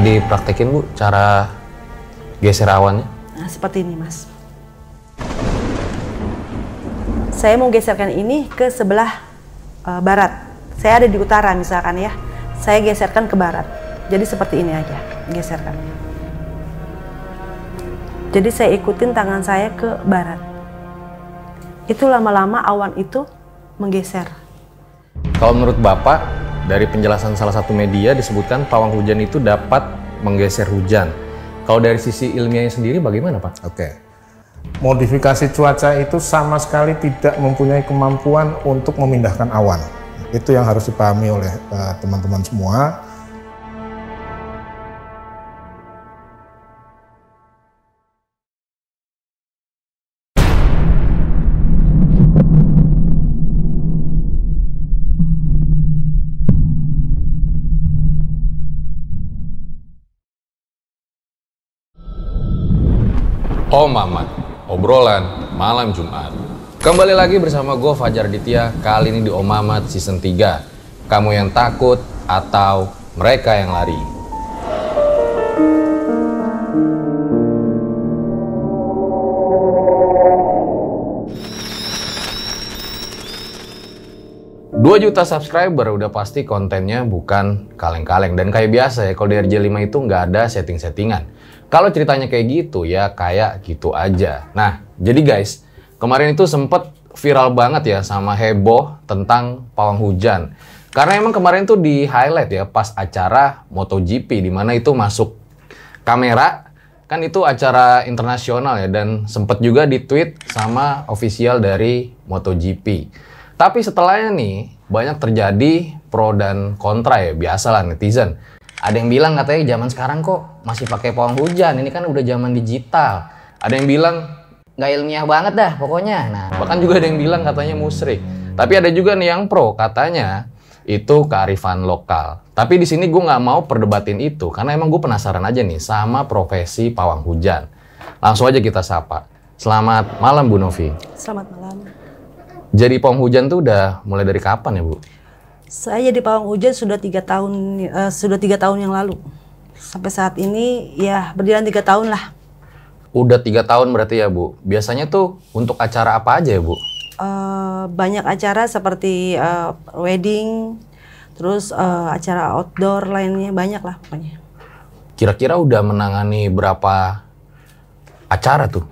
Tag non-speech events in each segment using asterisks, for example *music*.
Dipraktekin Bu cara geser awannya? Nah, seperti ini, Mas. Saya mau geserkan ini ke sebelah uh, barat. Saya ada di utara misalkan ya. Saya geserkan ke barat. Jadi seperti ini aja, geserkan. Jadi saya ikutin tangan saya ke barat. Itu lama-lama awan itu menggeser. Kalau menurut Bapak, dari penjelasan salah satu media disebutkan pawang hujan itu dapat menggeser hujan. Kalau dari sisi ilmiahnya sendiri bagaimana Pak? Oke. Modifikasi cuaca itu sama sekali tidak mempunyai kemampuan untuk memindahkan awan. Itu yang harus dipahami oleh eh, teman-teman uh, semua. Oh Mamat, obrolan malam Jumat. Kembali lagi bersama gue Fajar Ditya, kali ini di Om Mamat season 3. Kamu yang takut atau mereka yang lari? Dua juta subscriber udah pasti kontennya bukan kaleng-kaleng dan kayak biasa ya kalau di RJ5 itu nggak ada setting-settingan kalau ceritanya kayak gitu ya kayak gitu aja. Nah, jadi guys, kemarin itu sempet viral banget ya sama heboh tentang pawang hujan. Karena emang kemarin tuh di highlight ya pas acara MotoGP di mana itu masuk kamera kan itu acara internasional ya dan sempet juga di tweet sama official dari MotoGP. Tapi setelahnya nih banyak terjadi pro dan kontra ya biasalah netizen ada yang bilang katanya zaman sekarang kok masih pakai pawang hujan, ini kan udah zaman digital. Ada yang bilang nggak ilmiah banget dah pokoknya. Nah, bahkan juga ada yang bilang katanya musrik. Tapi ada juga nih yang pro, katanya itu kearifan lokal. Tapi di sini gue nggak mau perdebatin itu, karena emang gue penasaran aja nih sama profesi pawang hujan. Langsung aja kita sapa. Selamat malam Bu Novi. Selamat malam. Jadi pawang hujan tuh udah mulai dari kapan ya Bu? Saya di pawang hujan sudah tiga tahun uh, sudah tiga tahun yang lalu. Sampai saat ini ya berjalan tiga tahun lah. Udah tiga tahun berarti ya bu. Biasanya tuh untuk acara apa aja ya bu? Uh, banyak acara seperti uh, wedding, terus uh, acara outdoor lainnya banyak lah pokoknya. Kira-kira udah menangani berapa acara tuh?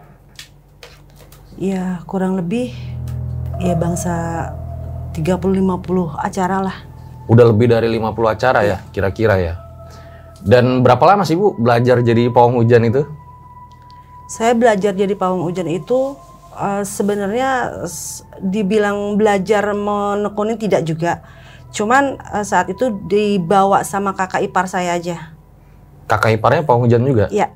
Ya kurang lebih ya bangsa 30-50 acara lah. Udah lebih dari 50 acara ya, kira-kira ya. Dan berapa lama sih Bu belajar jadi pawang hujan itu? Saya belajar jadi pawang hujan itu uh, sebenarnya dibilang belajar menekuni tidak juga. Cuman uh, saat itu dibawa sama kakak ipar saya aja. Kakak iparnya pawang hujan juga? Iya.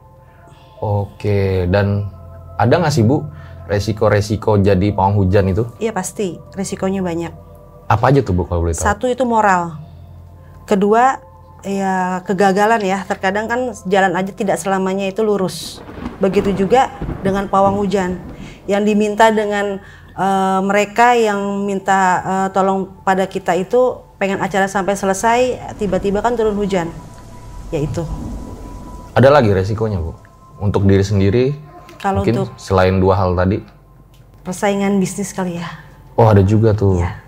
Oke, dan ada nggak sih Bu resiko-resiko jadi pawang hujan itu? Iya pasti, resikonya banyak. Apa aja tuh Bu kalau boleh tahu? Satu itu moral. Kedua ya kegagalan ya. Terkadang kan jalan aja tidak selamanya itu lurus. Begitu juga dengan pawang hujan yang diminta dengan uh, mereka yang minta uh, tolong pada kita itu pengen acara sampai selesai tiba-tiba kan turun hujan. Ya itu. Ada lagi resikonya Bu? Untuk diri sendiri kalau mungkin untuk selain dua hal tadi persaingan bisnis kali ya. Oh, ada juga tuh. Ya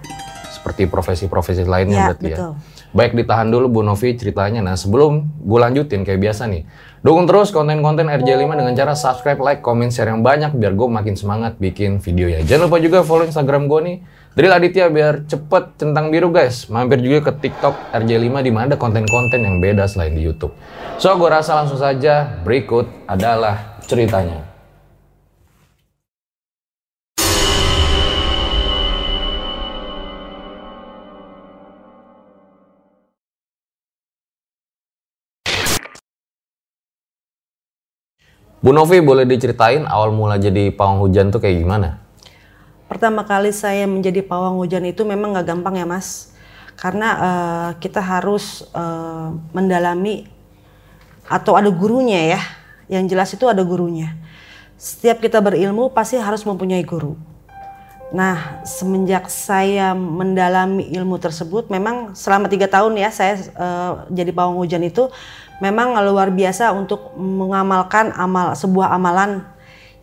seperti profesi-profesi lainnya ya, berarti ya. betul. ya. Baik ditahan dulu Bu Novi ceritanya. Nah sebelum gue lanjutin kayak biasa nih. Dukung terus konten-konten RJ5 dengan cara subscribe, like, comment, share yang banyak biar gue makin semangat bikin video ya. Jangan lupa juga follow Instagram gue nih. Dari Aditya biar cepet centang biru guys. Mampir juga ke TikTok RJ5 di mana ada konten-konten yang beda selain di YouTube. So gue rasa langsung saja berikut adalah ceritanya. Bu Novi boleh diceritain awal mula jadi pawang hujan tuh kayak gimana? Pertama kali saya menjadi pawang hujan itu memang nggak gampang ya mas, karena uh, kita harus uh, mendalami atau ada gurunya ya. Yang jelas itu ada gurunya. Setiap kita berilmu pasti harus mempunyai guru. Nah, semenjak saya mendalami ilmu tersebut, memang selama tiga tahun ya saya uh, jadi pawang hujan itu, memang luar biasa untuk mengamalkan amal sebuah amalan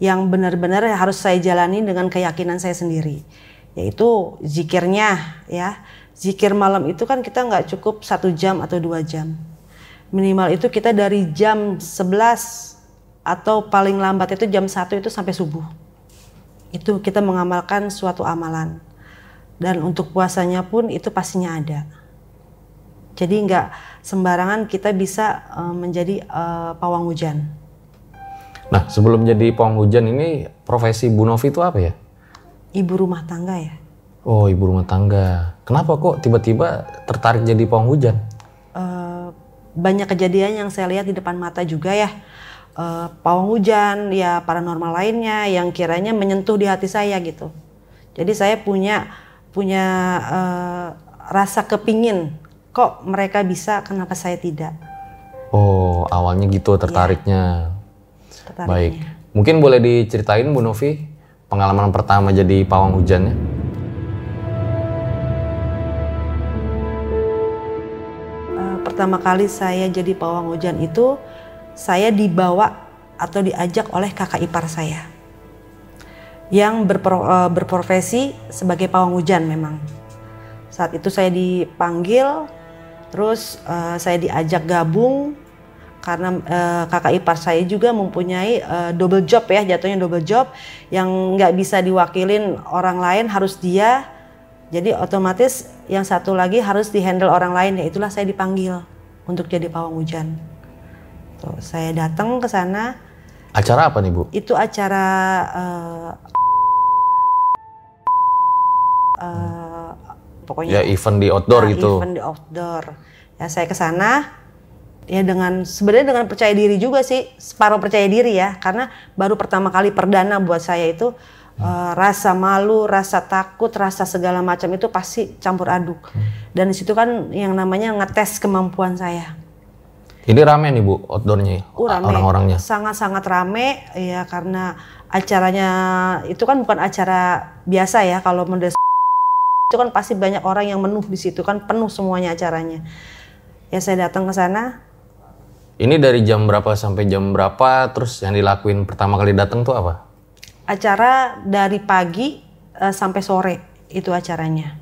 yang benar-benar harus saya jalani dengan keyakinan saya sendiri. Yaitu zikirnya ya. Zikir malam itu kan kita nggak cukup satu jam atau dua jam. Minimal itu kita dari jam 11 atau paling lambat itu jam 1 itu sampai subuh. Itu kita mengamalkan suatu amalan. Dan untuk puasanya pun itu pastinya ada. Jadi nggak sembarangan kita bisa uh, menjadi uh, pawang hujan Nah, sebelum jadi pawang hujan ini profesi Bu Novi itu apa ya? ibu rumah tangga ya Oh, ibu rumah tangga. Kenapa kok tiba-tiba tertarik jadi pawang hujan? uh, banyak kejadian yang saya lihat di depan mata juga ya uh, pawang hujan ya paranormal lainnya yang kiranya menyentuh di hati saya gitu jadi saya punya punya uh, rasa kepingin kok mereka bisa kenapa saya tidak Oh, awalnya gitu tertariknya. tertariknya Baik. Mungkin boleh diceritain Bu Novi pengalaman pertama jadi pawang hujannya? Eh, pertama kali saya jadi pawang hujan itu saya dibawa atau diajak oleh kakak ipar saya yang berpro- eh, berprofesi sebagai pawang hujan memang. Saat itu saya dipanggil, terus eh, saya diajak gabung karena eh, kakak ipar saya juga mempunyai eh, double job ya, jatuhnya double job yang nggak bisa diwakilin orang lain harus dia. Jadi otomatis yang satu lagi harus dihandle orang lain, ya itulah saya dipanggil untuk jadi pawang hujan. Tuh, saya datang ke sana, Acara apa nih Bu? itu acara eh, pokoknya Ya event di outdoor Nah, gitu. Event di outdoor. Ya saya ke sana ya dengan sebenarnya dengan percaya diri juga sih, separuh percaya diri ya, karena baru pertama kali perdana buat saya itu eh, rasa malu, rasa takut, rasa segala macam itu pasti campur aduk. Dan di situ kan yang namanya ngetes kemampuan saya. Ini rame nih Bu outdoornya, Uh, orang-orangnya. Sangat-sangat rame ya karena acaranya itu kan bukan acara biasa ya kalau mendes itu kan pasti banyak orang yang menuh di situ kan penuh semuanya acaranya. Ya saya datang ke sana Ini dari jam berapa sampai jam berapa? Terus yang dilakuin pertama kali datang tuh apa? acara dari pagi eh, sampai sore itu acaranya.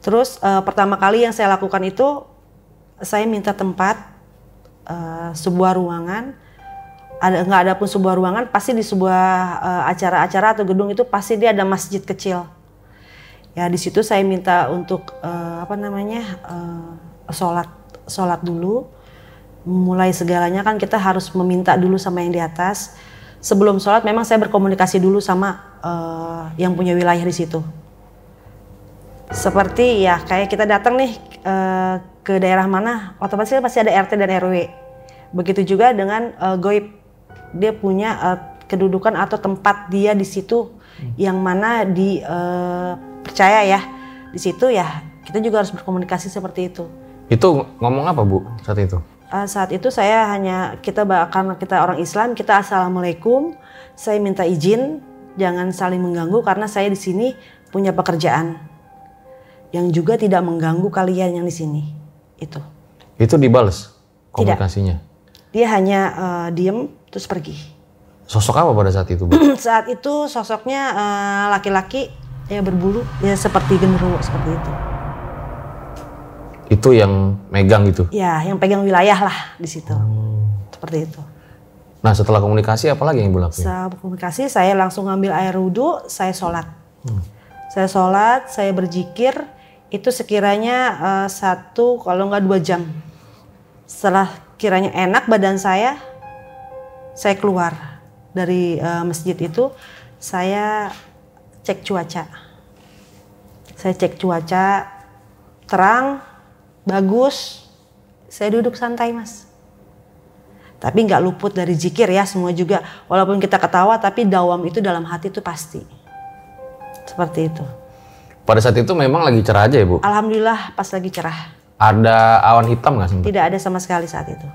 Terus eh, pertama kali yang saya lakukan itu saya minta tempat eh, sebuah ruangan ada nggak ada pun sebuah ruangan pasti di sebuah acara-acara atau gedung itu pasti dia ada masjid kecil. Ya di situ saya minta untuk eh, apa namanya eh, sholat sholat dulu mulai segalanya kan kita harus meminta dulu sama yang di atas. Sebelum sholat memang saya berkomunikasi dulu sama eh, yang punya wilayah di situ. Seperti ya kayak kita datang nih eh, ke daerah mana, otomatis kan pasti ada RT dan RW. Begitu juga dengan eh, goib, dia punya eh, kedudukan atau tempat dia di situ yang mana di eh, percaya ya di situ ya kita juga harus berkomunikasi seperti itu. Itu ngomong apa Bu saat itu? Uh, saat itu saya hanya kita ba- karena kita orang Islam kita assalamualaikum saya minta izin jangan saling mengganggu karena saya di sini punya pekerjaan yang juga tidak mengganggu kalian yang di sini itu Itu dibales komunikasinya. dia hanya uh, diem terus pergi Sosok apa pada saat itu Bu? *clears throat* saat itu sosoknya uh, laki-laki ya berbulu ya seperti genderuwo seperti itu itu yang megang gitu. ya yang pegang wilayah lah di situ seperti itu Nah setelah komunikasi apa lagi yang Ibu lakuin? Setelah komunikasi saya langsung ngambil air wudhu, saya sholat. Saya sholat, saya berzikir, itu sekiranya eh, satu kalau nggak dua jam. Setelah kiranya enak badan saya, saya keluar dari eh, masjid itu, saya cek cuaca. Saya cek cuaca, terang, bagus, saya duduk santai mas. Tapi nggak luput dari zikir ya semua juga. Walaupun kita ketawa tapi dawam itu dalam hati itu pasti. Seperti itu. Pada saat itu memang lagi cerah aja ya Bu? alhamdulillah pas lagi cerah. Ada awan hitam nggak sih? tidak ada sama sekali saat itu.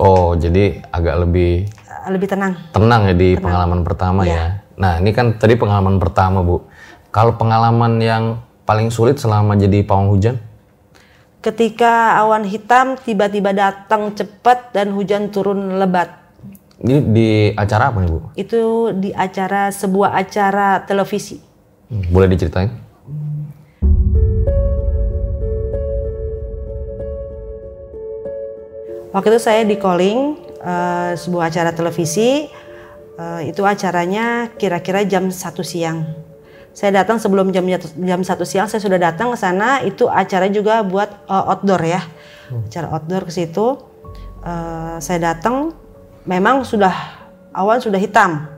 Oh jadi agak lebih lebih tenang. tenang ya di pengalaman pertama ya. Nah ini kan tadi pengalaman pertama Bu. Kalau pengalaman yang paling sulit selama jadi pawang hujan? Ketika awan hitam tiba-tiba datang cepat dan hujan turun lebat. Ini di acara apa nih Bu? Itu di acara sebuah acara televisi. Hmm, Boleh diceritain? Waktu itu saya di calling eh, sebuah acara televisi. Eh, itu acaranya kira-kira jam 1 siang. Saya datang sebelum jam jam 1 siang saya sudah datang ke sana. Itu acara juga buat eh, outdoor ya. Acara outdoor ke situ. Eh, saya datang memang sudah awan sudah hitam.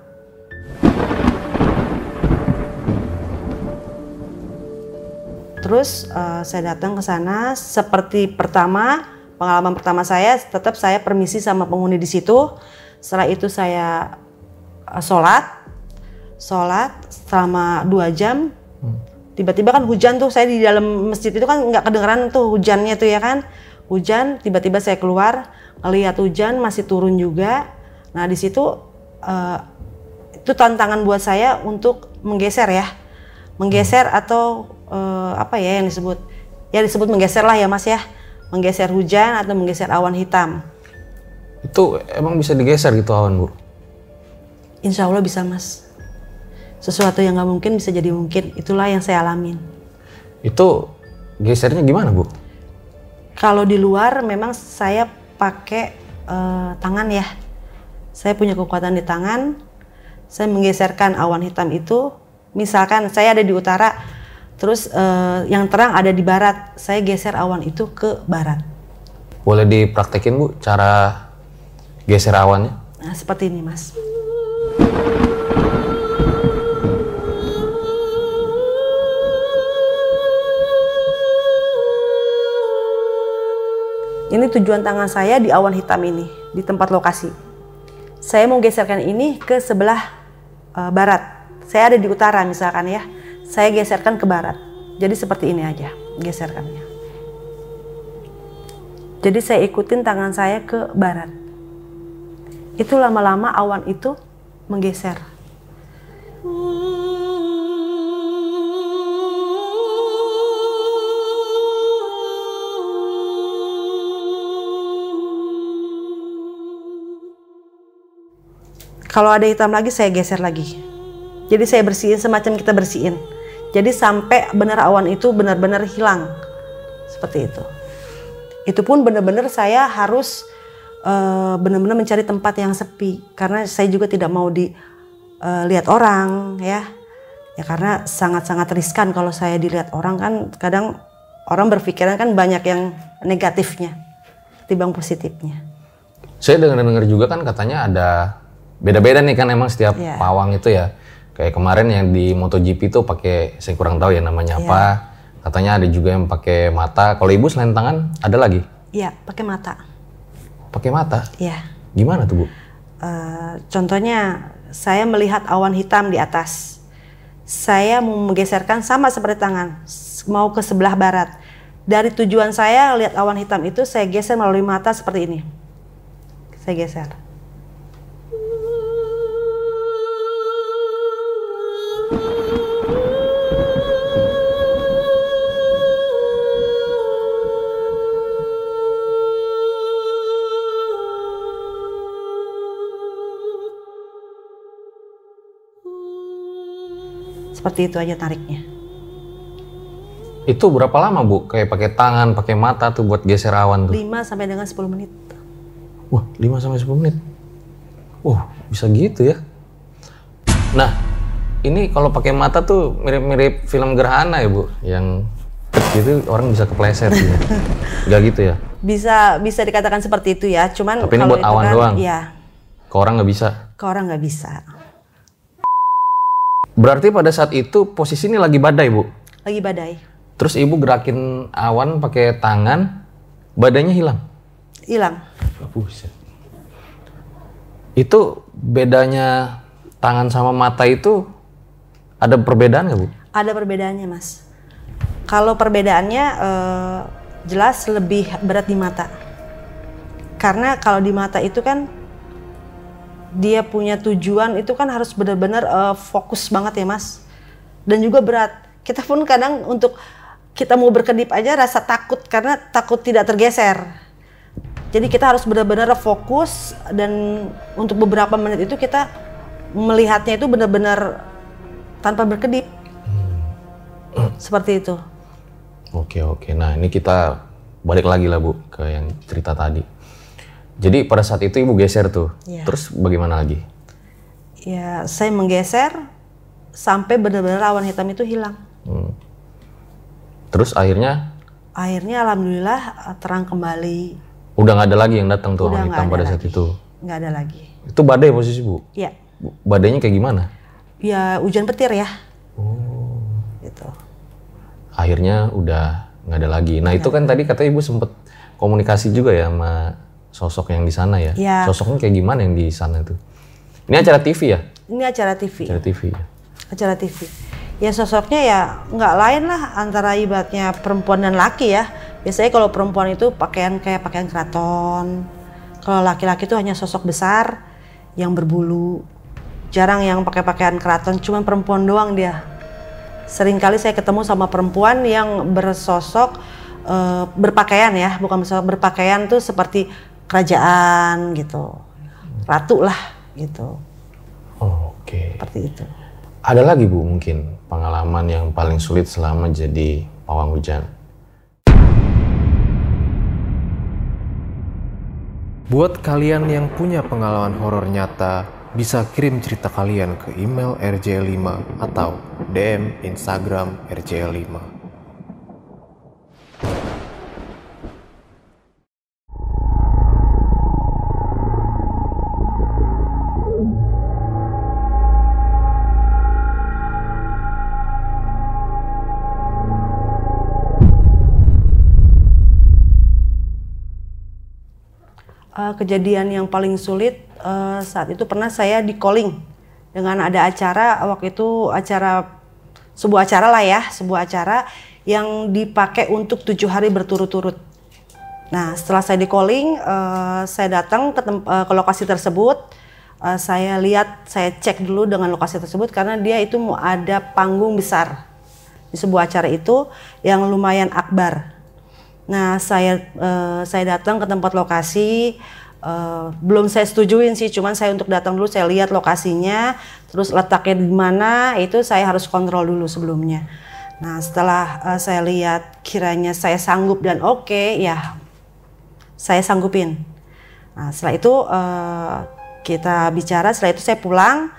Terus eh, saya datang ke sana seperti pertama pengalaman pertama saya tetap saya permisi sama penghuni di situ. Setelah itu saya sholat, sholat selama dua jam. Tiba-tiba kan hujan tuh saya di dalam masjid itu kan nggak kedengeran tuh hujannya tuh ya kan. Hujan tiba-tiba saya keluar ngelihat hujan masih turun juga. Nah di situ eh, itu tantangan buat saya untuk menggeser ya, menggeser atau eh, apa ya yang disebut ya disebut menggeser lah ya mas ya, menggeser hujan atau menggeser awan hitam. Itu emang bisa digeser gitu awan Bu? Insya Allah bisa mas. Sesuatu yang nggak mungkin bisa jadi mungkin. Itulah yang saya alamin. Itu gesernya gimana Bu? Kalau di luar memang saya pakai eh, tangan ya. Saya punya kekuatan di tangan. Saya menggeserkan awan hitam itu. Misalkan saya ada di utara, terus eh, yang terang ada di barat. Saya geser awan itu ke barat. Boleh dipraktekin Bu cara geser awannya? Nah, seperti ini mas. Ini tujuan tangan saya di awan hitam ini, di tempat lokasi. Saya mau geserkan ini ke sebelah eh, barat. Saya ada di utara misalkan ya. Saya geserkan ke barat. Jadi seperti ini aja geserkannya. Jadi saya ikutin tangan saya ke barat. Itu lama-lama awan itu menggeser. Kalau ada hitam lagi saya geser lagi. Jadi saya bersihin semacam kita bersihin. Jadi sampai benar awan itu benar-benar hilang. Seperti itu. Itu pun benar-benar saya harus eh, benar-benar mencari tempat yang sepi karena saya juga tidak mau dilihat orang ya. Ya karena sangat-sangat riskan kalau saya dilihat orang kan kadang orang berpikiran kan banyak yang negatifnya ketimbang positifnya. Saya dengar-dengar juga kan katanya ada beda-beda nih kan emang setiap Iya. pawang itu ya. Kayak kemarin yang di MotoGP tuh pakai saya kurang tahu ya namanya Iya. apa. Katanya ada juga yang pakai mata. Kalau ibu selain tangan ada lagi? Iya, pakai mata. Pakai mata. Iya. Gimana tuh bu? Eh, contohnya saya melihat awan hitam di atas. Saya mau menggeserkan sama seperti tangan, mau ke sebelah barat. Dari tujuan saya lihat awan hitam itu saya geser melalui mata seperti ini. Saya geser. Seperti itu aja tariknya. Itu berapa lama bu? Kayak pakai tangan, pakai mata tuh buat geser awan tuh? 5 sampai dengan 10 menit. Wah, 5 sampai 10 menit. Wah, bisa gitu ya. Nah, ini kalau pakai mata tuh mirip-mirip film gerhana ya, Bu, yang gitu orang bisa kepleset gitu. *laughs* Enggak gitu ya. Bisa bisa dikatakan seperti itu ya. Cuman Tapi ini kalau buat awan kan, doang? Iya, Ke orang nggak bisa. ke orang nggak bisa. Berarti pada saat itu posisi ini lagi badai, Bu. Lagi badai. Terus Ibu gerakin awan pakai tangan, badainya hilang. Hilang. Buset. Itu bedanya tangan sama mata itu ada perbedaan nggak, Bu? Ada perbedaannya, Mas. Kalau perbedaannya eh, jelas lebih berat di mata. Karena kalau di mata itu kan dia punya tujuan itu kan harus benar-benar eh, fokus banget ya, Mas. Dan juga berat. Kita pun kadang untuk kita mau berkedip aja rasa takut karena takut tidak tergeser. Jadi kita harus benar-benar fokus dan untuk beberapa menit itu kita melihatnya itu benar-benar tanpa berkedip. *clears throat* Seperti itu. Oke oke. Nah ini kita balik lagi lah bu ke yang cerita tadi. Jadi pada saat itu ibu geser tuh. Iya. Terus bagaimana lagi? Ya, saya menggeser sampai benar-benar awan hitam itu hilang. Hmm. Terus akhirnya Akhirnya alhamdulillah eh, terang kembali. udah nggak ada lagi yang datang tuh Udah nggak hitam ada pada saat lagi. itu. Nggak ada lagi. Itu badai posisi bu. Ya, Bu, Badainya kayak gimana? ya hujan petir ya. Oh. Gitu. Akhirnya udah nggak ada lagi. Nah itu kan tadi kata ibu sempet komunikasi juga ya sama sosok yang di sana ya. Iya. Sosoknya kayak gimana yang di sana tuh? Ini acara TV ya? Ini acara TV. Acara TV ya. acara TV. Ya sosoknya ya nggak lain lah antara ibaratnya perempuan dan laki ya. Biasanya kalau perempuan itu pakaian kayak pakaian keraton. Kalau laki-laki itu hanya sosok besar yang berbulu. Jarang yang pakai pakaian keraton, cuma perempuan doang dia. Seringkali saya ketemu sama perempuan yang bersosok eh, berpakaian ya, bukan bersosok berpakaian tuh seperti kerajaan gitu. Ratu lah gitu. Oh, Oke. Seperti itu. Ada lagi bu mungkin pengalaman yang paling sulit selama jadi pawang hujan. Buat kalian yang punya pengalaman horor nyata, bisa kirim cerita kalian ke email rj5 atau DM Instagram rj5. Eh, kejadian yang paling sulit eh, saat itu pernah saya di calling dengan ada acara waktu itu acara sebuah acara lah ya sebuah acara yang dipakai untuk tujuh hari berturut-turut. Nah setelah saya di calling eh, saya datang ke, eh, ke lokasi tersebut Eh, saya lihat saya cek dulu dengan lokasi tersebut karena dia itu mau ada panggung besar di sebuah acara itu yang lumayan akbar. Nah, saya eh, saya datang ke tempat lokasi eh, belum saya setujuin sih, cuman saya untuk datang dulu saya lihat lokasinya, terus letaknya di mana itu saya harus kontrol dulu sebelumnya. Nah, setelah eh, saya lihat kiranya saya sanggup dan oke, ya saya sanggupin. Nah, setelah itu eh, kita bicara, setelah itu saya pulang.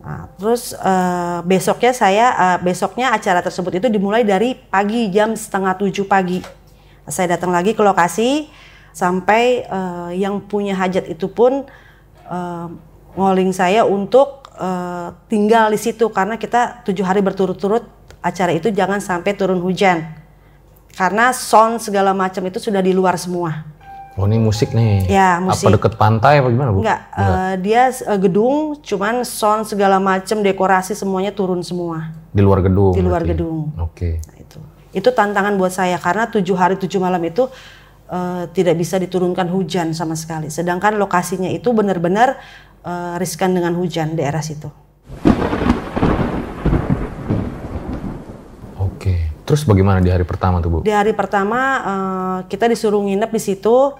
Nah, terus eh, besoknya saya eh, besoknya acara tersebut itu dimulai dari pagi jam setengah tujuh pagi. Saya datang lagi ke lokasi sampai eh, yang punya hajat itu pun eh, ngoling saya untuk eh, tinggal di situ karena kita tujuh hari berturut-turut acara itu jangan sampai turun hujan karena sound segala macam itu sudah di luar semua. Oh ini musik nih. Ya, musik. Apa deket pantai apa gimana bu? Enggak, eh, dia eh, gedung, cuman sound segala macam dekorasi semuanya turun semua Di luar gedung. di luar berarti. gedung. Oke. Nah, itu tantangan buat saya karena tujuh hari tujuh malam itu eh, tidak bisa diturunkan hujan sama sekali. Sedangkan lokasinya itu benar-benar eh, riskan dengan hujan daerah situ. Oke. Terus bagaimana di hari pertama tuh bu? Di hari pertama eh, kita disuruh nginep di situ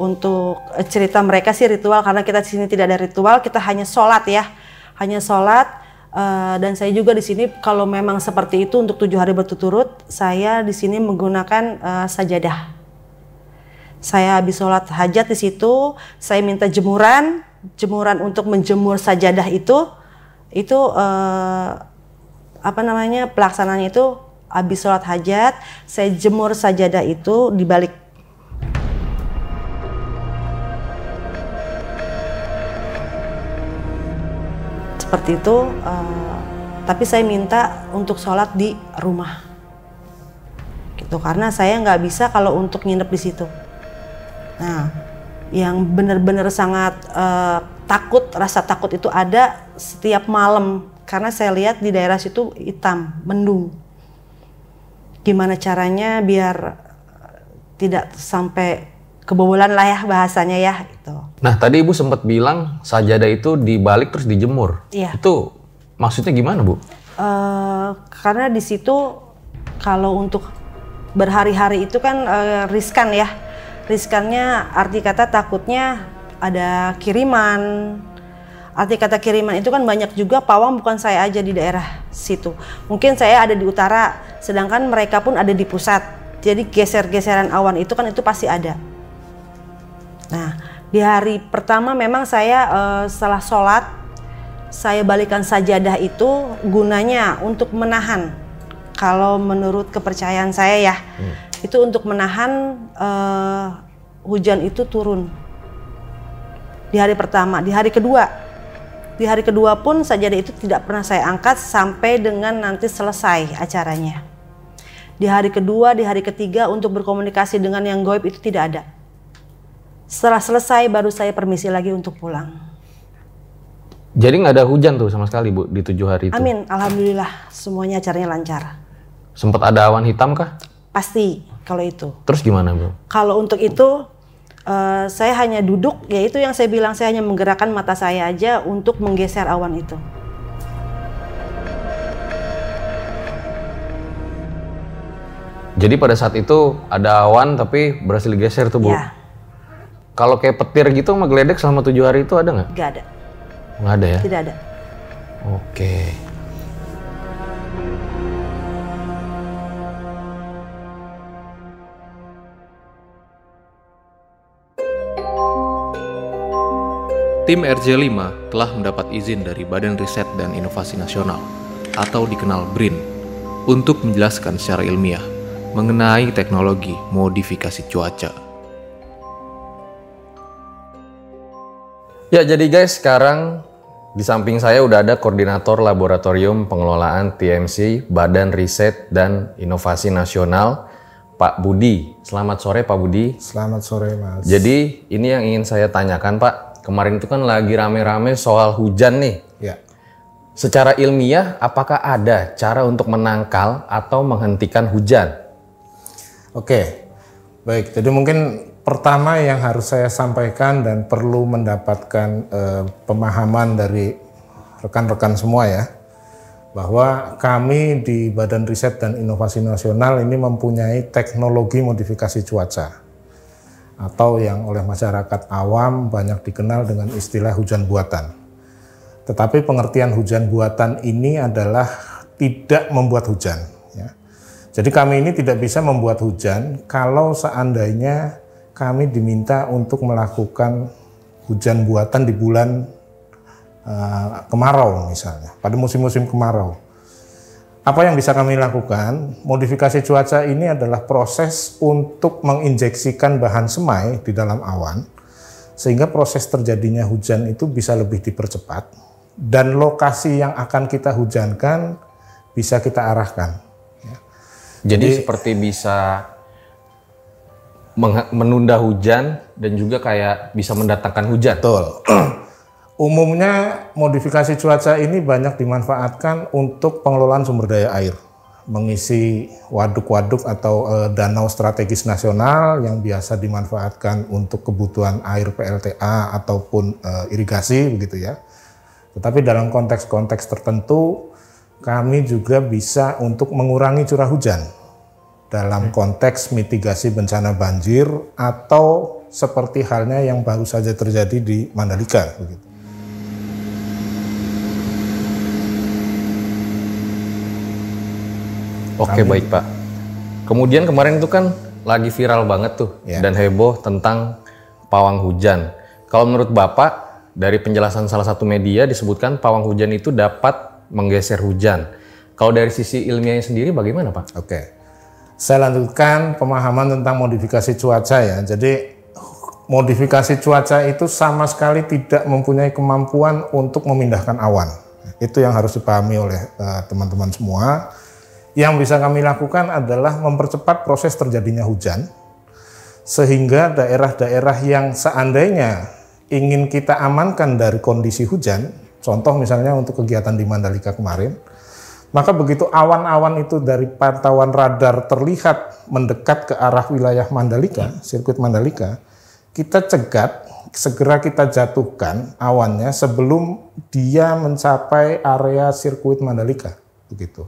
untuk cerita mereka sih ritual karena kita di sini tidak ada ritual, kita hanya sholat ya, hanya sholat. Eh, dan saya juga di sini kalau memang seperti itu untuk tujuh hari berturut-turut, saya di sini menggunakan eh, sajadah. Saya habis sholat hajat di situ, saya minta jemuran, jemuran untuk menjemur sajadah itu, itu eh, apa namanya pelaksananya itu habis sholat hajat, saya jemur sajadah itu di balik seperti itu. eh, tapi saya minta untuk sholat di rumah, gitu karena saya nggak bisa kalau untuk nginep di situ. Nah, yang benar-benar sangat eh, takut, rasa takut itu ada setiap malam karena saya lihat di daerah situ hitam, mendung. Gimana caranya biar tidak sampai kebobolan lah ya bahasanya ya itu. Nah tadi ibu sempat bilang sajadah itu dibalik terus dijemur. Iya. Itu maksudnya gimana bu? Eh, karena di situ kalau untuk berhari-hari itu kan eh, riskan ya. Riskannya arti kata takutnya ada kiriman. Arti kata kiriman itu kan banyak juga pawang bukan saya aja di daerah situ. Mungkin saya ada di utara, sedangkan mereka pun ada di pusat. Jadi geser-geseran awan itu kan itu pasti ada. Nah, di hari pertama memang saya eh, setelah sholat saya balikan sajadah itu gunanya untuk menahan. Kalau menurut kepercayaan saya ya, itu untuk menahan eh, hujan itu turun. Di hari pertama, di hari kedua, di hari kedua pun sajadah itu tidak pernah saya angkat sampai dengan nanti selesai acaranya. Di hari kedua, di hari ketiga untuk berkomunikasi dengan yang goib itu tidak ada. Setelah selesai baru saya permisi lagi untuk pulang. Jadi nggak ada hujan tuh sama sekali bu di tujuh hari itu. Amin, alhamdulillah semuanya acaranya lancar. Sempat ada awan hitam kah? Pasti kalau itu. Terus gimana bu? Kalau untuk itu eh, saya hanya duduk, yaitu yang saya bilang saya hanya menggerakkan mata saya aja untuk menggeser awan itu. Jadi pada saat itu ada awan tapi berhasil digeser tuh bu. Ya, Kalau kayak petir gitu sama geledek selama tujuh hari itu ada nggak? nggak ada, Nggak ada ya? tidak ada. Oke. Tim RJ5 telah mendapat izin dari Badan Riset dan Inovasi Nasional atau dikenal BRIN untuk menjelaskan secara ilmiah mengenai teknologi modifikasi cuaca. Ya jadi guys sekarang di samping saya udah ada koordinator laboratorium pengelolaan TMC Badan Riset dan Inovasi Nasional Pak Budi. Selamat sore Pak Budi. Selamat sore Mas. Jadi ini yang ingin saya tanyakan Pak. Kemarin itu kan lagi rame-rame soal hujan nih. Ya. Secara ilmiah apakah ada cara untuk menangkal atau menghentikan hujan? Oke. Baik, jadi mungkin pertama yang harus saya sampaikan dan perlu mendapatkan eh, pemahaman dari rekan-rekan semua ya bahwa kami di Badan Riset dan Inovasi Nasional ini mempunyai teknologi modifikasi cuaca atau yang oleh masyarakat awam banyak dikenal dengan istilah hujan buatan. Tetapi pengertian hujan buatan ini adalah tidak membuat hujan. Ya. Jadi kami ini tidak bisa membuat hujan kalau seandainya kami diminta untuk melakukan hujan buatan di bulan uh, kemarau misalnya, pada musim-musim kemarau. Apa yang bisa kami lakukan? Modifikasi cuaca ini adalah proses untuk menginjeksikan bahan semai di dalam awan, sehingga proses terjadinya hujan itu bisa lebih dipercepat, dan lokasi yang akan kita hujankan bisa kita arahkan. Ya. Jadi, seperti bisa menunda hujan dan juga kayak bisa mendatangkan hujan. Betul. *clears throat* Umumnya modifikasi cuaca ini banyak dimanfaatkan untuk pengelolaan sumber daya air, mengisi waduk-waduk atau eh, danau strategis nasional yang biasa dimanfaatkan untuk kebutuhan air PLTA ataupun eh, irigasi begitu ya. Tetapi dalam konteks-konteks tertentu kami juga bisa untuk mengurangi curah hujan dalam konteks mitigasi bencana banjir atau seperti halnya yang baru saja terjadi di Mandalika begitu. Oke baik Pak. Kemudian kemarin itu kan lagi viral banget tuh Ya. dan heboh tentang pawang hujan. Kalau menurut Bapak dari penjelasan salah satu media disebutkan pawang hujan itu dapat menggeser hujan. Kalau dari sisi ilmiahnya sendiri bagaimana Pak? Oke. Saya lanjutkan pemahaman tentang modifikasi cuaca ya. Jadi modifikasi cuaca itu sama sekali tidak mempunyai kemampuan untuk memindahkan awan. Itu yang harus dipahami oleh eh, teman-teman semua. Yang bisa kami lakukan adalah mempercepat proses terjadinya hujan sehingga daerah-daerah yang seandainya ingin kita amankan dari kondisi hujan, contoh misalnya untuk kegiatan di Mandalika kemarin, maka begitu awan-awan itu dari pantauan radar terlihat mendekat ke arah wilayah Mandalika, sirkuit Mandalika, kita cegat, segera kita jatuhkan awannya sebelum dia mencapai area sirkuit Mandalika, begitu.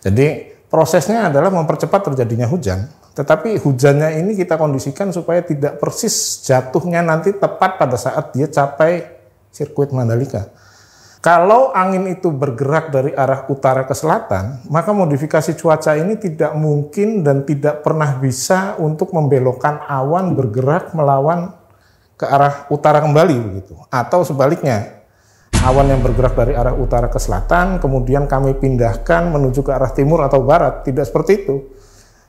Jadi prosesnya adalah mempercepat terjadinya hujan. Tetapi hujannya ini kita kondisikan supaya tidak persis jatuhnya nanti tepat pada saat dia capai sirkuit Mandalika. Kalau angin itu bergerak dari arah utara ke selatan, maka modifikasi cuaca ini tidak mungkin dan tidak pernah bisa untuk membelokkan awan bergerak melawan ke arah utara kembali begitu. Atau sebaliknya, awan yang bergerak dari arah utara ke selatan, kemudian kami pindahkan menuju ke arah timur atau barat. Tidak seperti itu.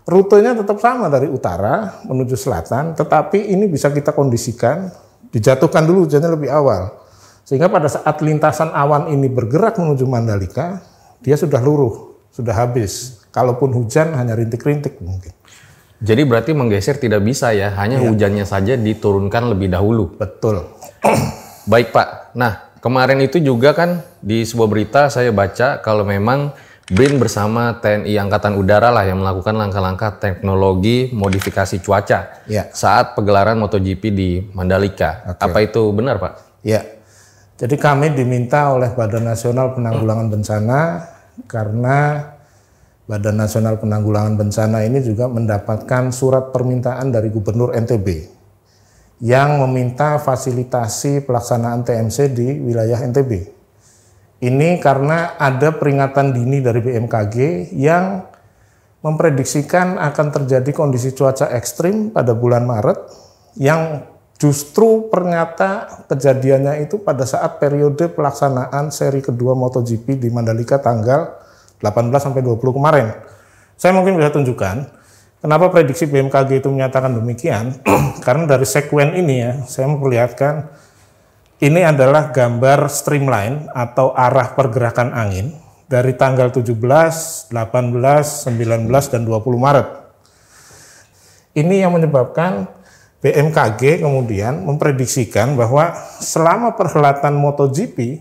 Rutenya tetap sama dari utara menuju selatan, tetapi ini bisa kita kondisikan, dijatuhkan dulu hujannya lebih awal sehingga pada saat lintasan awan ini bergerak menuju Mandalika, dia sudah luruh, sudah habis. Kalaupun hujan hanya rintik-rintik mungkin. Jadi berarti menggeser tidak bisa ya, hanya Iya. hujannya saja diturunkan lebih dahulu. Betul. *clears throat* Baik Pak. Nah, kemarin itu juga kan di sebuah berita saya baca kalau memang BRIN bersama TNI Angkatan Udara lah yang melakukan langkah-langkah teknologi modifikasi cuaca Ya. saat pegelaran MotoGP di Mandalika. Apa itu benar Pak? Ya. Jadi kami diminta oleh Badan Nasional Penanggulangan Bencana karena Badan Nasional Penanggulangan Bencana ini juga mendapatkan surat permintaan dari Gubernur NTB yang meminta fasilitasi pelaksanaan TMC di wilayah NTB. Ini karena ada peringatan dini dari BMKG yang memprediksikan akan terjadi kondisi cuaca ekstrim pada bulan Maret yang justru ternyata kejadiannya itu pada saat periode pelaksanaan seri kedua MotoGP di Mandalika tanggal 18 sampai 20 kemarin. Saya mungkin bisa tunjukkan kenapa prediksi BMKG itu menyatakan demikian *clears throat* karena dari sekuen ini ya saya memperlihatkan ini adalah gambar streamline atau arah pergerakan angin dari tanggal 17, 18, 19, dan 20 Maret. Ini yang menyebabkan BMKG kemudian memprediksikan bahwa selama perhelatan MotoGP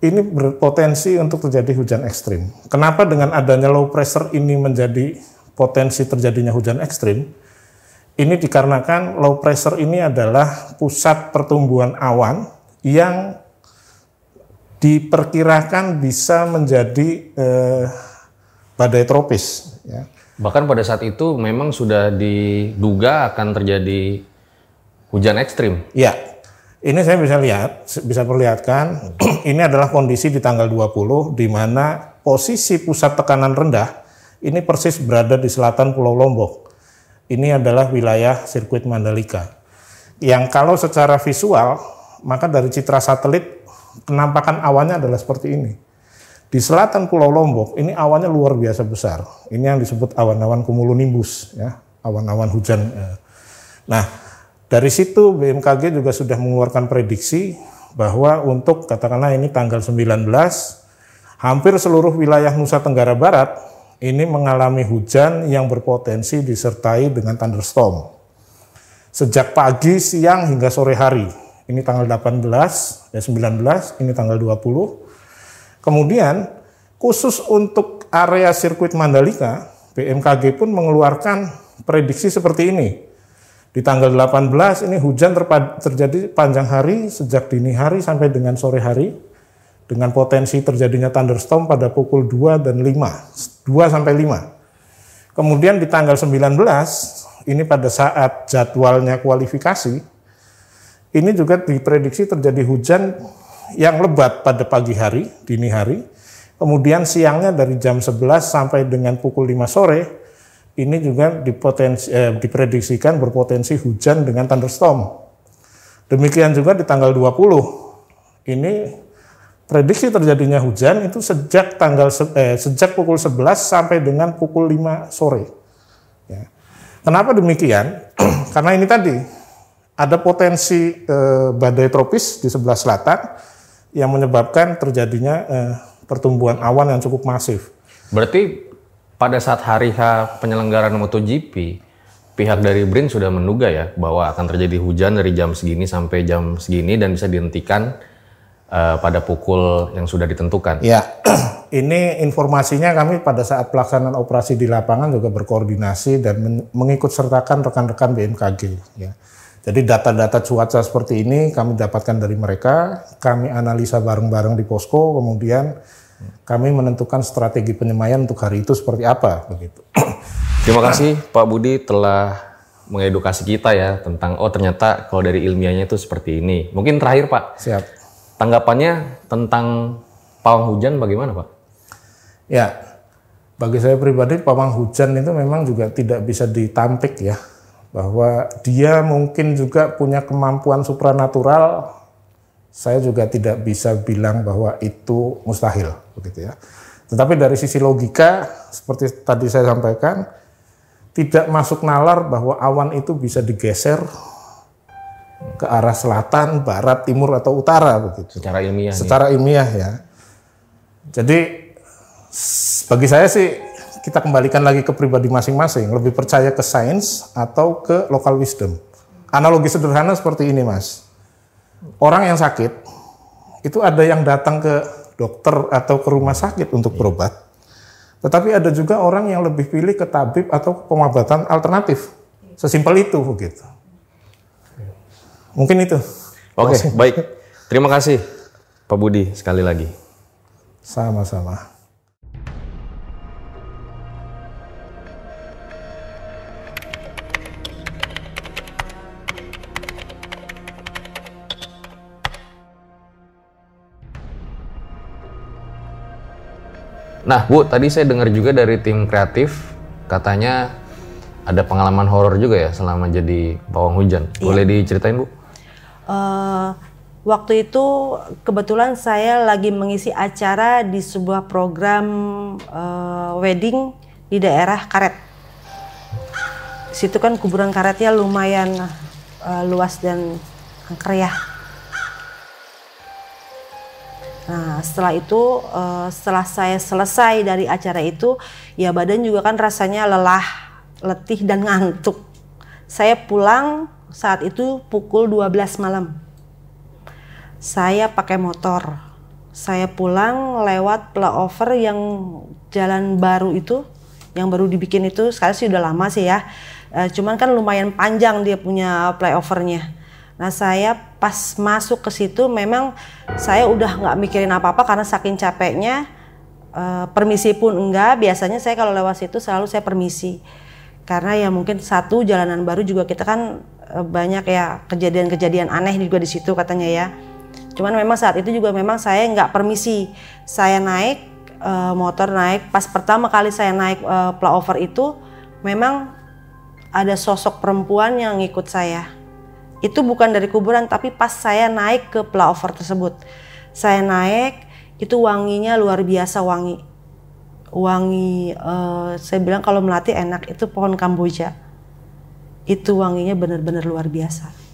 ini berpotensi untuk terjadi hujan ekstrim. Kenapa dengan adanya low pressure ini menjadi potensi terjadinya hujan ekstrim? Ini dikarenakan low pressure ini adalah pusat pertumbuhan awan yang diperkirakan bisa menjadi eh, badai tropis. Ya. Bahkan pada saat itu memang sudah diduga akan terjadi hujan ekstrim. Ya, ini saya bisa lihat, bisa perlihatkan, *clears throat* ini adalah kondisi di tanggal 20 di mana posisi pusat tekanan rendah ini persis berada di selatan Pulau Lombok. Ini adalah wilayah sirkuit Mandalika. Yang kalau secara visual, maka dari citra satelit penampakan awannya adalah seperti ini. Di selatan Pulau Lombok ini awannya luar biasa besar. Ini yang disebut awan-awan cumulonimbus, ya, awan-awan hujan. ya. Nah, dari situ BMKG juga sudah mengeluarkan prediksi bahwa untuk katakanlah ini tanggal 19 hampir seluruh wilayah Nusa Tenggara Barat ini mengalami hujan yang berpotensi disertai dengan thunderstorm. Sejak pagi, siang hingga sore hari. Ini tanggal 18 dan 19, ini tanggal 20. Kemudian khusus untuk area sirkuit Mandalika, BMKG pun mengeluarkan prediksi seperti ini. Di tanggal 18 ini hujan terjadi panjang hari sejak dini hari sampai dengan sore hari dengan potensi terjadinya thunderstorm pada pukul 2 dan 5, 2 sampai 5. Kemudian di tanggal 19 ini pada saat jadwalnya kualifikasi ini juga diprediksi terjadi hujan yang lebat pada pagi hari, dini hari. Kemudian siangnya dari jam 11 sampai dengan pukul 5 sore ini juga dipotensi, eh, diprediksikan berpotensi hujan dengan thunderstorm. Demikian juga di tanggal 20. Ini prediksi terjadinya hujan itu sejak tanggal eh, sejak pukul 11 sampai dengan pukul 5 sore. Ya. Kenapa demikian? *clears throat* Karena ini tadi ada potensi eh, badai tropis di sebelah selatan yang menyebabkan terjadinya eh, pertumbuhan awan yang cukup masif. Berarti pada saat hari H penyelenggaraan MotoGP, pihak dari BRIN sudah menduga ya bahwa akan terjadi hujan dari jam segini sampai jam segini dan bisa dihentikan eh, pada pukul yang sudah ditentukan. Ya, *clears throat* ini informasinya kami pada saat pelaksanaan operasi di lapangan juga berkoordinasi dan men- mengikut sertakan rekan-rekan BMKG. Ya. Jadi data-data cuaca seperti ini kami dapatkan dari mereka, kami analisa bareng-bareng di posko, kemudian kami menentukan strategi penyemaian untuk hari itu seperti apa begitu. *clears throat* Terima kasih Pak Budi telah mengedukasi kita ya tentang oh ternyata kalau dari ilmiahnya itu seperti ini. Mungkin terakhir Pak, Siap. tanggapannya tentang pawang hujan bagaimana Pak? Ya, bagi saya pribadi pawang hujan itu memang juga tidak bisa ditampik ya. Bahwa dia mungkin juga punya kemampuan supranatural, saya juga tidak bisa bilang bahwa itu mustahil begitu ya. Tetapi dari sisi logika, seperti tadi saya sampaikan, tidak masuk nalar bahwa awan itu bisa digeser ke arah selatan, barat, timur atau utara begitu. Secara ilmiah. Secara ilmiah ya. Jadi bagi saya sih kita kembalikan lagi ke pribadi masing-masing, lebih percaya ke sains atau ke local wisdom. Analogi sederhana seperti ini, Mas. Orang yang sakit itu ada yang datang ke dokter atau ke rumah sakit untuk berobat. Tetapi ada juga orang yang lebih pilih ke tabib atau pengobatan alternatif. Sesimpel itu begitu. Mungkin itu. Oke, baik. Terima kasih Pak Budi sekali lagi. Sama-sama. Nah, Bu, tadi saya dengar juga dari tim kreatif katanya ada pengalaman horor juga ya selama jadi pawang hujan. Boleh diceritain, Bu? Eh, waktu itu kebetulan saya lagi mengisi acara di sebuah program eh, wedding di daerah Karet. Situ kan kuburan karetnya lumayan eh, luas dan angker ya. Nah, setelah itu, eh, setelah saya selesai dari acara itu, ya badan juga kan rasanya lelah, letih dan ngantuk. Saya pulang saat itu pukul 12 malam. Saya pakai motor. Saya pulang lewat flyover yang jalan baru itu, yang baru dibikin itu, sekarang sih udah lama sih ya. Eh, cuman kan lumayan panjang dia punya flyovernya. Nah saya pas masuk ke situ memang saya udah nggak mikirin apa-apa karena saking capeknya eh, permisi pun enggak. Biasanya saya kalau lewat situ selalu saya permisi karena ya mungkin satu jalanan baru juga kita kan eh, banyak ya kejadian-kejadian aneh juga di situ katanya ya. Cuman memang saat itu juga memang saya nggak permisi. Saya naik eh, motor naik pas pertama kali saya naik eh, flyover itu memang ada sosok perempuan yang ngikut saya itu bukan dari kuburan tapi pas saya naik ke flyover tersebut saya naik itu wanginya luar biasa wangi wangi eh, saya bilang kalau melati enak itu pohon kamboja itu wanginya benar-benar luar biasa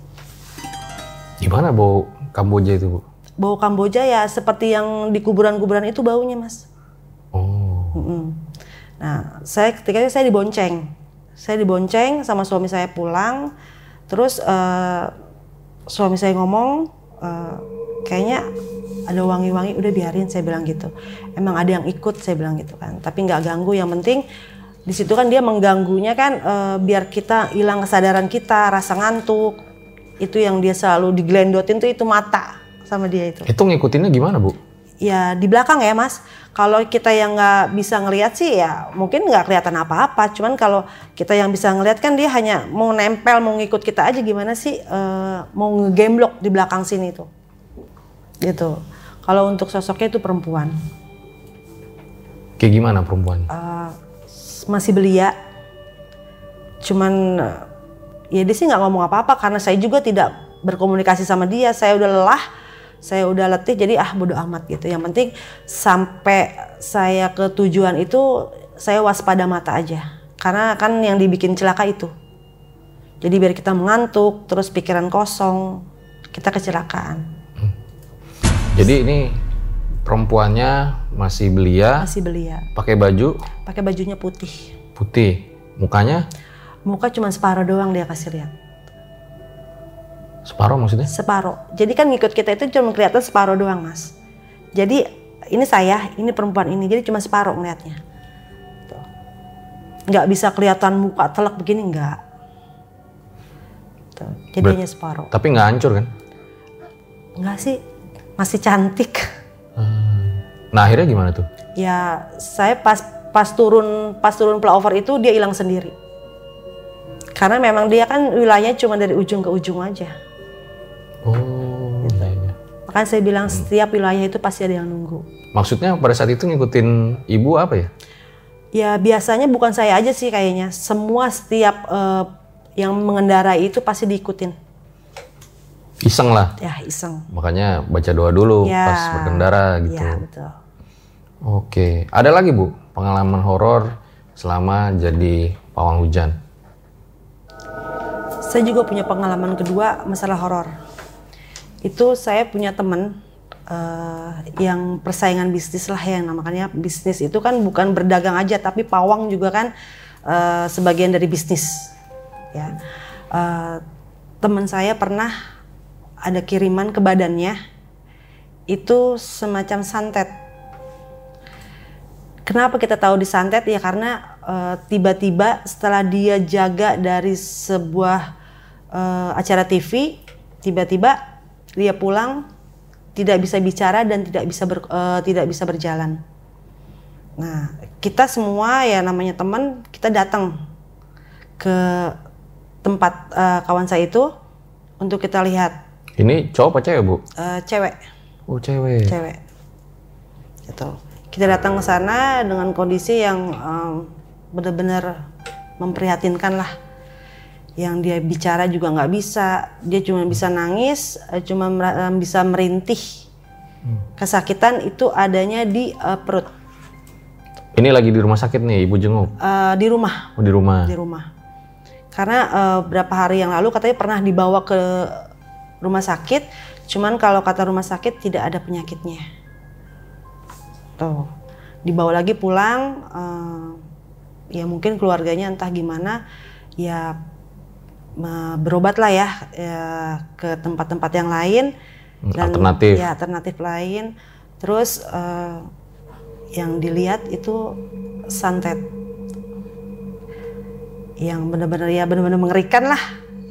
Gimana bau Kamboja itu, Bu? bau kamboja ya seperti yang di kuburan-kuburan itu baunya mas Oh. Mm-mm. Nah, saya ketika itu saya dibonceng. Saya dibonceng sama suami saya pulang. Terus eh, suami saya ngomong, eh, kayaknya ada wangi-wangi. Udah biarin, saya bilang gitu. Emang ada yang ikut, saya bilang gitu kan. Tapi nggak ganggu. Yang penting di situ kan dia mengganggunya kan eh, biar kita hilang kesadaran kita, rasa ngantuk. Itu yang dia selalu digelendotin tuh itu mata sama dia itu. Itu ngikutinnya gimana, Bu? Ya di belakang ya mas. Kalau kita yang nggak bisa ngelihat sih ya mungkin nggak kelihatan apa-apa. Cuman kalau kita yang bisa ngelihat kan dia hanya mau nempel, mau ngikut kita aja gimana sih eh, mau ngegemblok di belakang sini tuh. Gitu. Kalau untuk sosoknya itu perempuan. Kayak gimana perempuan? Eh, masih belia. Cuman eh, ya dia sih nggak ngomong apa-apa karena saya juga tidak berkomunikasi sama dia. Saya udah lelah, saya udah letih jadi ah bodo amat gitu. Yang penting sampai saya ke tujuan itu saya waspada mata aja. Karena kan yang dibikin celaka itu. Jadi biar kita mengantuk, terus pikiran kosong, kita kecelakaan. Jadi ini perempuannya masih belia, Masih belia. pakai baju Pakai bajunya putih. putih, mukanya Muka cuma separuh doang dia kasih lihat. Separuh maksudnya? separuh. Jadi kan ngikut kita itu cuma kelihatan separuh doang, Mas. Jadi ini saya, ini perempuan ini, jadi cuma separuh ngeliatnya. Tuh. Nggak bisa kelihatan muka telak begini, nggak. Tuh. Jadi Ber- hanya separuh. Tapi nggak hancur kan? Nggak sih, masih cantik. Nah akhirnya gimana tuh? Ya saya pas pas turun pas turun flyover itu dia hilang sendiri. Karena memang dia kan wilayahnya cuma dari ujung ke ujung aja. Oh iya iya. Makanya saya bilang setiap wilayah itu pasti ada yang nunggu. Maksudnya pada saat itu ngikutin ibu apa ya? Ya biasanya bukan saya aja sih kayaknya. Semua setiap eh, yang mengendarai itu pasti diikutin. Iseng lah. Ya iseng. Makanya baca doa dulu Ya. pas berkendara gitu. Ya betul. Oke. Ada lagi bu pengalaman horor selama jadi pawang hujan? Saya juga punya pengalaman kedua masalah horor. Itu saya punya teman eh, yang persaingan bisnis lah yang namanya bisnis itu kan bukan berdagang aja tapi pawang juga kan eh, sebagian dari bisnis. Ya, Eh, teman saya pernah ada kiriman ke badannya itu semacam santet. Kenapa kita tahu disantet ya karena tiba-tiba setelah dia jaga dari sebuah eh, acara TV, tiba-tiba dia pulang tidak bisa bicara dan tidak bisa ber- eh, tidak bisa berjalan. Nah, kita semua ya namanya teman, kita datang ke tempat eh, kawan saya itu untuk kita lihat Ini cowok apa cewek bu? eh, cewek Oh cewek. cewek gitu kita datang ke sana dengan kondisi yang em, benar-benar memprihatinkan lah yang dia bicara juga nggak bisa. Dia cuma bisa nangis eh, cuma em, bisa merintih. Kesakitan itu adanya di eh, perut. Ini lagi di rumah sakit nih ibu jenguk. Eh, di rumah. Oh di rumah. di rumah. Karena eh, berapa hari yang lalu katanya pernah dibawa ke rumah sakit. Cuman kalau kata rumah sakit tidak ada penyakitnya. Tuh. Dibawa lagi pulang eh, ya mungkin keluarganya entah gimana ya berobat lah ya, ya ke tempat-tempat yang lain. Hmm, alternatif. ya alternatif lain. Terus eh, yang dilihat itu santet. Yang benar-benar ya benar-benar mengerikan lah.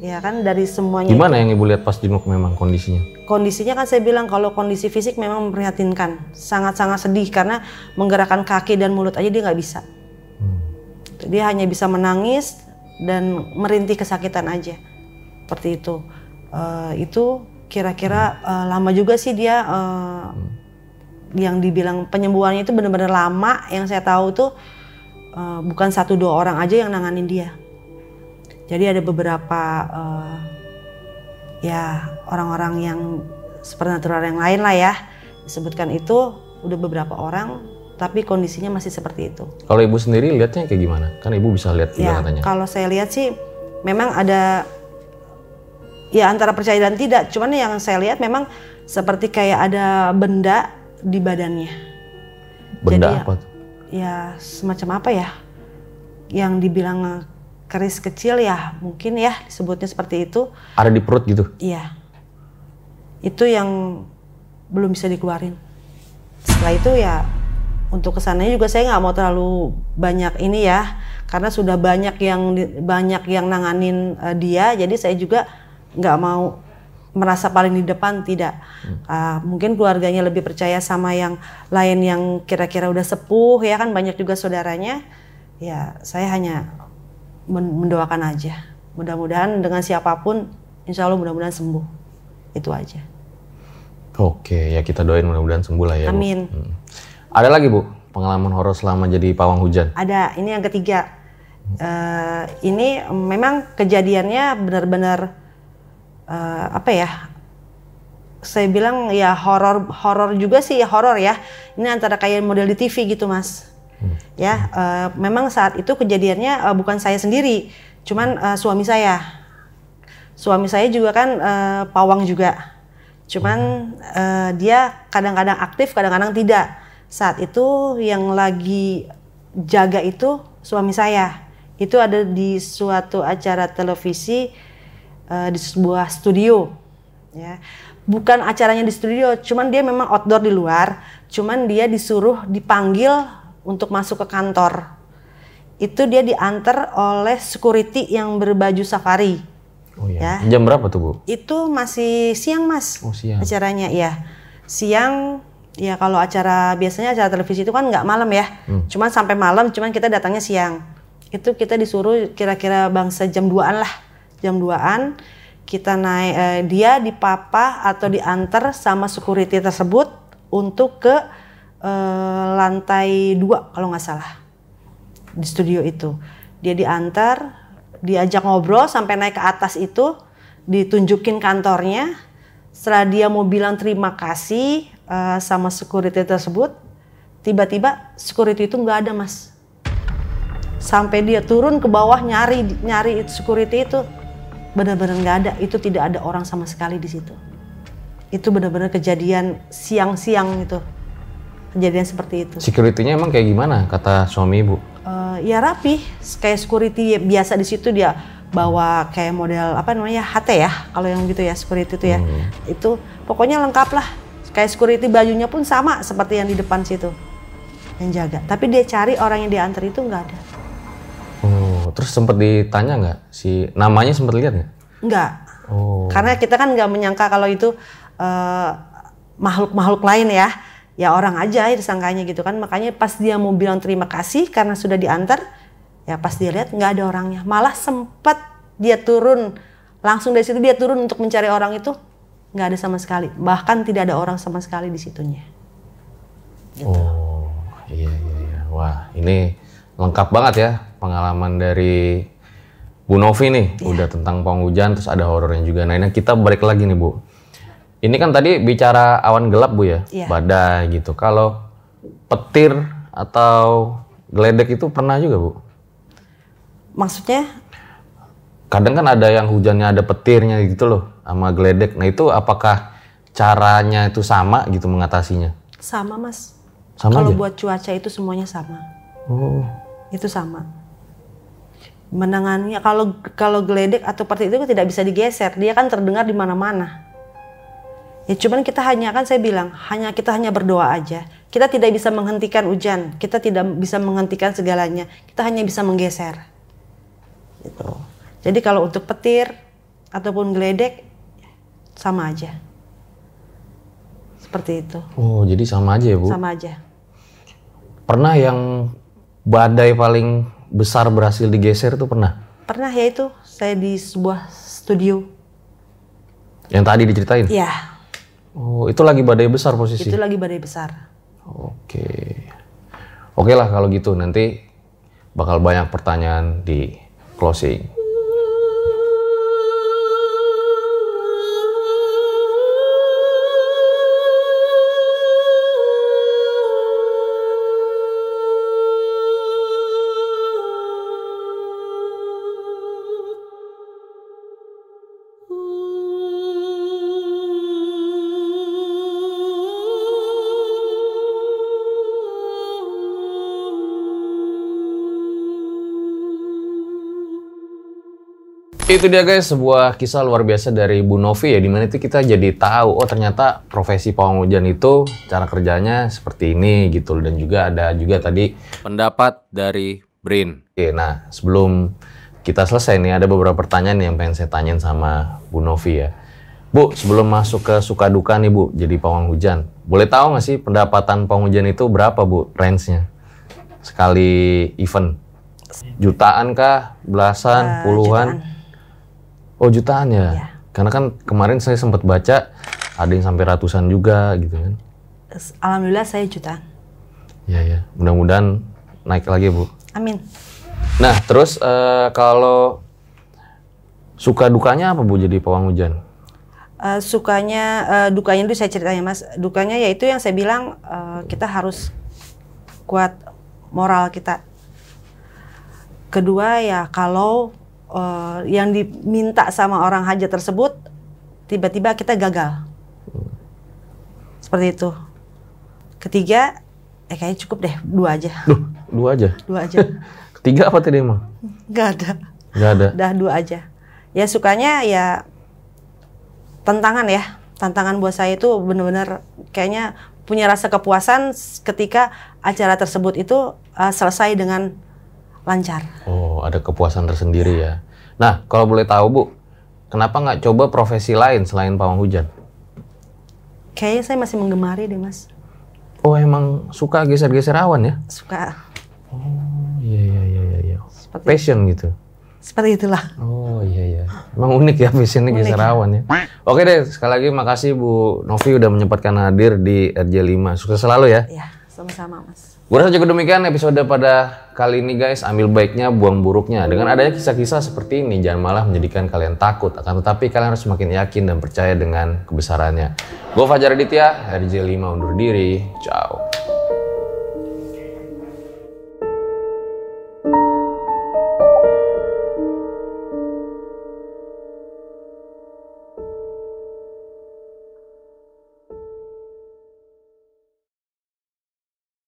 Ya kan dari semuanya Gimana yang ibu lihat pas jenguk memang kondisinya? kondisinya kan saya bilang kalau kondisi fisik memang memprihatinkan. Sangat-sangat sedih karena menggerakkan kaki dan mulut aja dia nggak bisa. Dia hanya bisa menangis dan merintih kesakitan aja. Seperti itu. Eh, itu kira-kira eh, lama juga sih dia eh, yang dibilang penyembuhannya itu benar-benar lama. Yang saya tahu tuh eh, bukan satu dua orang aja yang nanganin dia. Jadi ada beberapa eh, ya orang-orang yang supernatural yang lain lah ya. Disebutkan itu udah beberapa orang tapi kondisinya masih seperti itu. Kalau ibu sendiri lihatnya kayak gimana? Kan ibu bisa lihat juga Ya, katanya. kalau saya lihat sih memang ada ya antara percaya dan tidak. Cuman yang saya lihat memang seperti kayak ada benda di badannya. Benda jadi ya- apa tuh? Ya semacam apa ya? Yang dibilang keris kecil ya mungkin ya disebutnya seperti itu. Ada di perut gitu. Iya. Itu yang belum bisa dikeluarin. Setelah itu ya untuk ke sananya juga saya nggak mau terlalu banyak ini ya karena sudah banyak yang banyak yang nanganin eh, dia jadi saya juga nggak mau merasa paling di depan tidak Ah, mungkin keluarganya lebih percaya sama yang lain yang kira-kira udah sepuh ya kan banyak juga saudaranya ya saya hanya men- mendoakan aja mudah-mudahan dengan siapa pun insya Allah mudah-mudahan sembuh itu aja Oke, ya kita doain mudah-mudahan sembuh lah ya. Bu. amin Hmm. Ada lagi bu pengalaman horor selama jadi pawang hujan? ada ini yang ketiga. Eh, ini memang kejadiannya benar-benar eh, apa ya saya bilang ya horor horor juga sih ya horor ya. Ini antara kayak model di TV gitu mas. Ya eh, memang saat itu kejadiannya eh, bukan saya sendiri cuman eh, suami saya. Suami saya juga kan eh, pawang juga. Cuman eh, dia kadang-kadang aktif kadang-kadang tidak saat itu yang lagi jaga itu suami saya itu ada di suatu acara televisi eh, di sebuah studio ya bukan acaranya di studio cuman dia memang outdoor di luar cuman dia disuruh dipanggil untuk masuk ke kantor itu dia diantar oleh security yang berbaju safari Oh iya. Ya. Jam berapa tuh bu? itu masih siang mas Oh siang. acaranya ya siang Ya kalau acara biasanya acara televisi itu kan nggak malam ya, cuman sampai malam, cuman kita datangnya siang. Itu kita disuruh kira-kira bangsa jam 2-an lah, jam 2-an kita naik eh, dia dipapa atau diantar sama security tersebut untuk ke eh, lantai dua kalau nggak salah di studio itu. Dia diantar, diajak ngobrol sampai naik ke atas itu, ditunjukin kantornya. Setelah dia mau bilang terima kasih eh, sama security tersebut, tiba-tiba security itu nggak ada mas. Sampai dia turun ke bawah nyari nyari security itu benar-benar nggak ada. Itu tidak ada orang sama sekali di situ. Itu benar-benar kejadian siang-siang itu. Kejadian seperti itu. Security-nya emang kayak gimana kata suami ibu? Eh, ya rapi kayak security biasa di situ dia bawa kayak model apa namanya HT ya kalau yang gitu ya security itu ya. Itu pokoknya lengkap lah. Kayak security bajunya pun sama seperti yang di depan situ yang jaga. Tapi dia cari orang yang diantar itu nggak ada. Oh, terus sempet ditanya nggak? Si namanya sempet lihat nggak? nggak. Oh, karena kita kan nggak menyangka kalau itu eh, makhluk-makhluk lain ya. Ya orang aja disangkanya gitu kan. Makanya pas dia mau bilang terima kasih karena sudah diantar ya pas dia lihat nggak ada orangnya malah sempat dia turun langsung dari situ dia turun untuk mencari orang itu nggak ada sama sekali bahkan tidak ada orang sama sekali di situnya oh, iya iya iya. Wah, ini lengkap banget ya pengalaman dari Bu Novi nih. Udah tentang pawang hujan, terus ada horornya juga. Nah, ini kita balik lagi nih Bu. Ini kan tadi bicara awan gelap Bu ya, Iya. badai gitu. Kalau petir atau geledek itu pernah juga Bu? Maksudnya? Kadang kan ada yang hujannya ada petirnya gitu loh, sama geledek. Nah itu apakah caranya itu sama gitu mengatasinya? sama mas. Sama kalau buat cuaca itu semuanya sama. Oh, itu sama. Menangannya kalau kalau geledek atau petir itu tidak bisa digeser. Dia kan terdengar di mana-mana. Ya cuman kita hanya kan saya bilang hanya kita hanya berdoa aja. Kita tidak bisa menghentikan hujan. Kita tidak bisa menghentikan segalanya. Kita hanya bisa menggeser gitu jadi kalau untuk petir ataupun geledek sama aja seperti itu oh jadi sama aja ya Bu? sama aja Pernah yang badai paling besar berhasil digeser tuh pernah? pernah ya itu saya di sebuah studio Yang tadi diceritain? ya Oh, itu lagi badai besar posisi? itu lagi badai besar Oke. Oke lah kalau gitu nanti bakal banyak pertanyaan di closing. Itu dia guys, sebuah kisah luar biasa dari Bu Novi ya, di mana itu kita jadi tahu, oh ternyata profesi pawang hujan itu cara kerjanya seperti ini gitu dan juga ada juga tadi pendapat dari Brin. Oke, nah sebelum kita selesai nih ada beberapa pertanyaan yang pengen saya tanyain sama Bu Novi ya. Bu, sebelum masuk ke suka duka nih Bu, jadi pawang hujan. Boleh tahu nggak sih pendapatan pawang hujan itu berapa Bu, range-nya? Sekali event? Jutaan kah? Belasan? Puluhan? jutaan. Oh jutaan ya? Iya. Karena kan kemarin saya sempat baca ada yang sampai ratusan juga gitu kan. alhamdulillah saya jutaan Ya ya, mudah-mudahan naik lagi Bu. amin Nah terus eh, kalau suka dukanya apa Bu jadi pawang hujan? Eh, sukanya eh, dukanya itu saya ceritanya mas dukanya yaitu yang saya bilang eh, kita harus kuat moral kita kedua ya kalau eh, yang diminta sama orang hajat tersebut tiba-tiba kita gagal. Seperti itu. Ketiga eh kayaknya cukup deh dua aja. Duh, dua aja. dua aja. *laughs* Ketiga apa tadi emang? nggak ada. Nggak ada. udah dua aja. Ya sukanya ya tantangan ya. Tantangan buat saya itu benar-benar kayaknya punya rasa kepuasan ketika acara tersebut itu uh, selesai dengan lancar Oh, ada kepuasan tersendiri ya. Nah, kalau boleh tahu Bu, kenapa nggak coba profesi lain selain pawang hujan? kayaknya saya masih menggemari deh mas Oh emang suka geser-geser awan ya? Suka Iya iya iya iya. iya. Passion gitu. seperti itulah. Oh iya iya. Emang unik ya passionnya geser awan ya. Oke deh, sekali lagi makasih Bu Novi udah menyempatkan hadir di RJ5. Sukses selalu ya. Ya, sama-sama Mas. Gue rasa cukup demikian episode pada kali ini guys. Ambil baiknya, buang buruknya. Dengan adanya kisah-kisah seperti ini, jangan malah menjadikan kalian takut. Akan tetapi kalian harus semakin yakin dan percaya dengan kebesarannya. Gue Fajar Aditya, RJ5 undur diri. Ciao.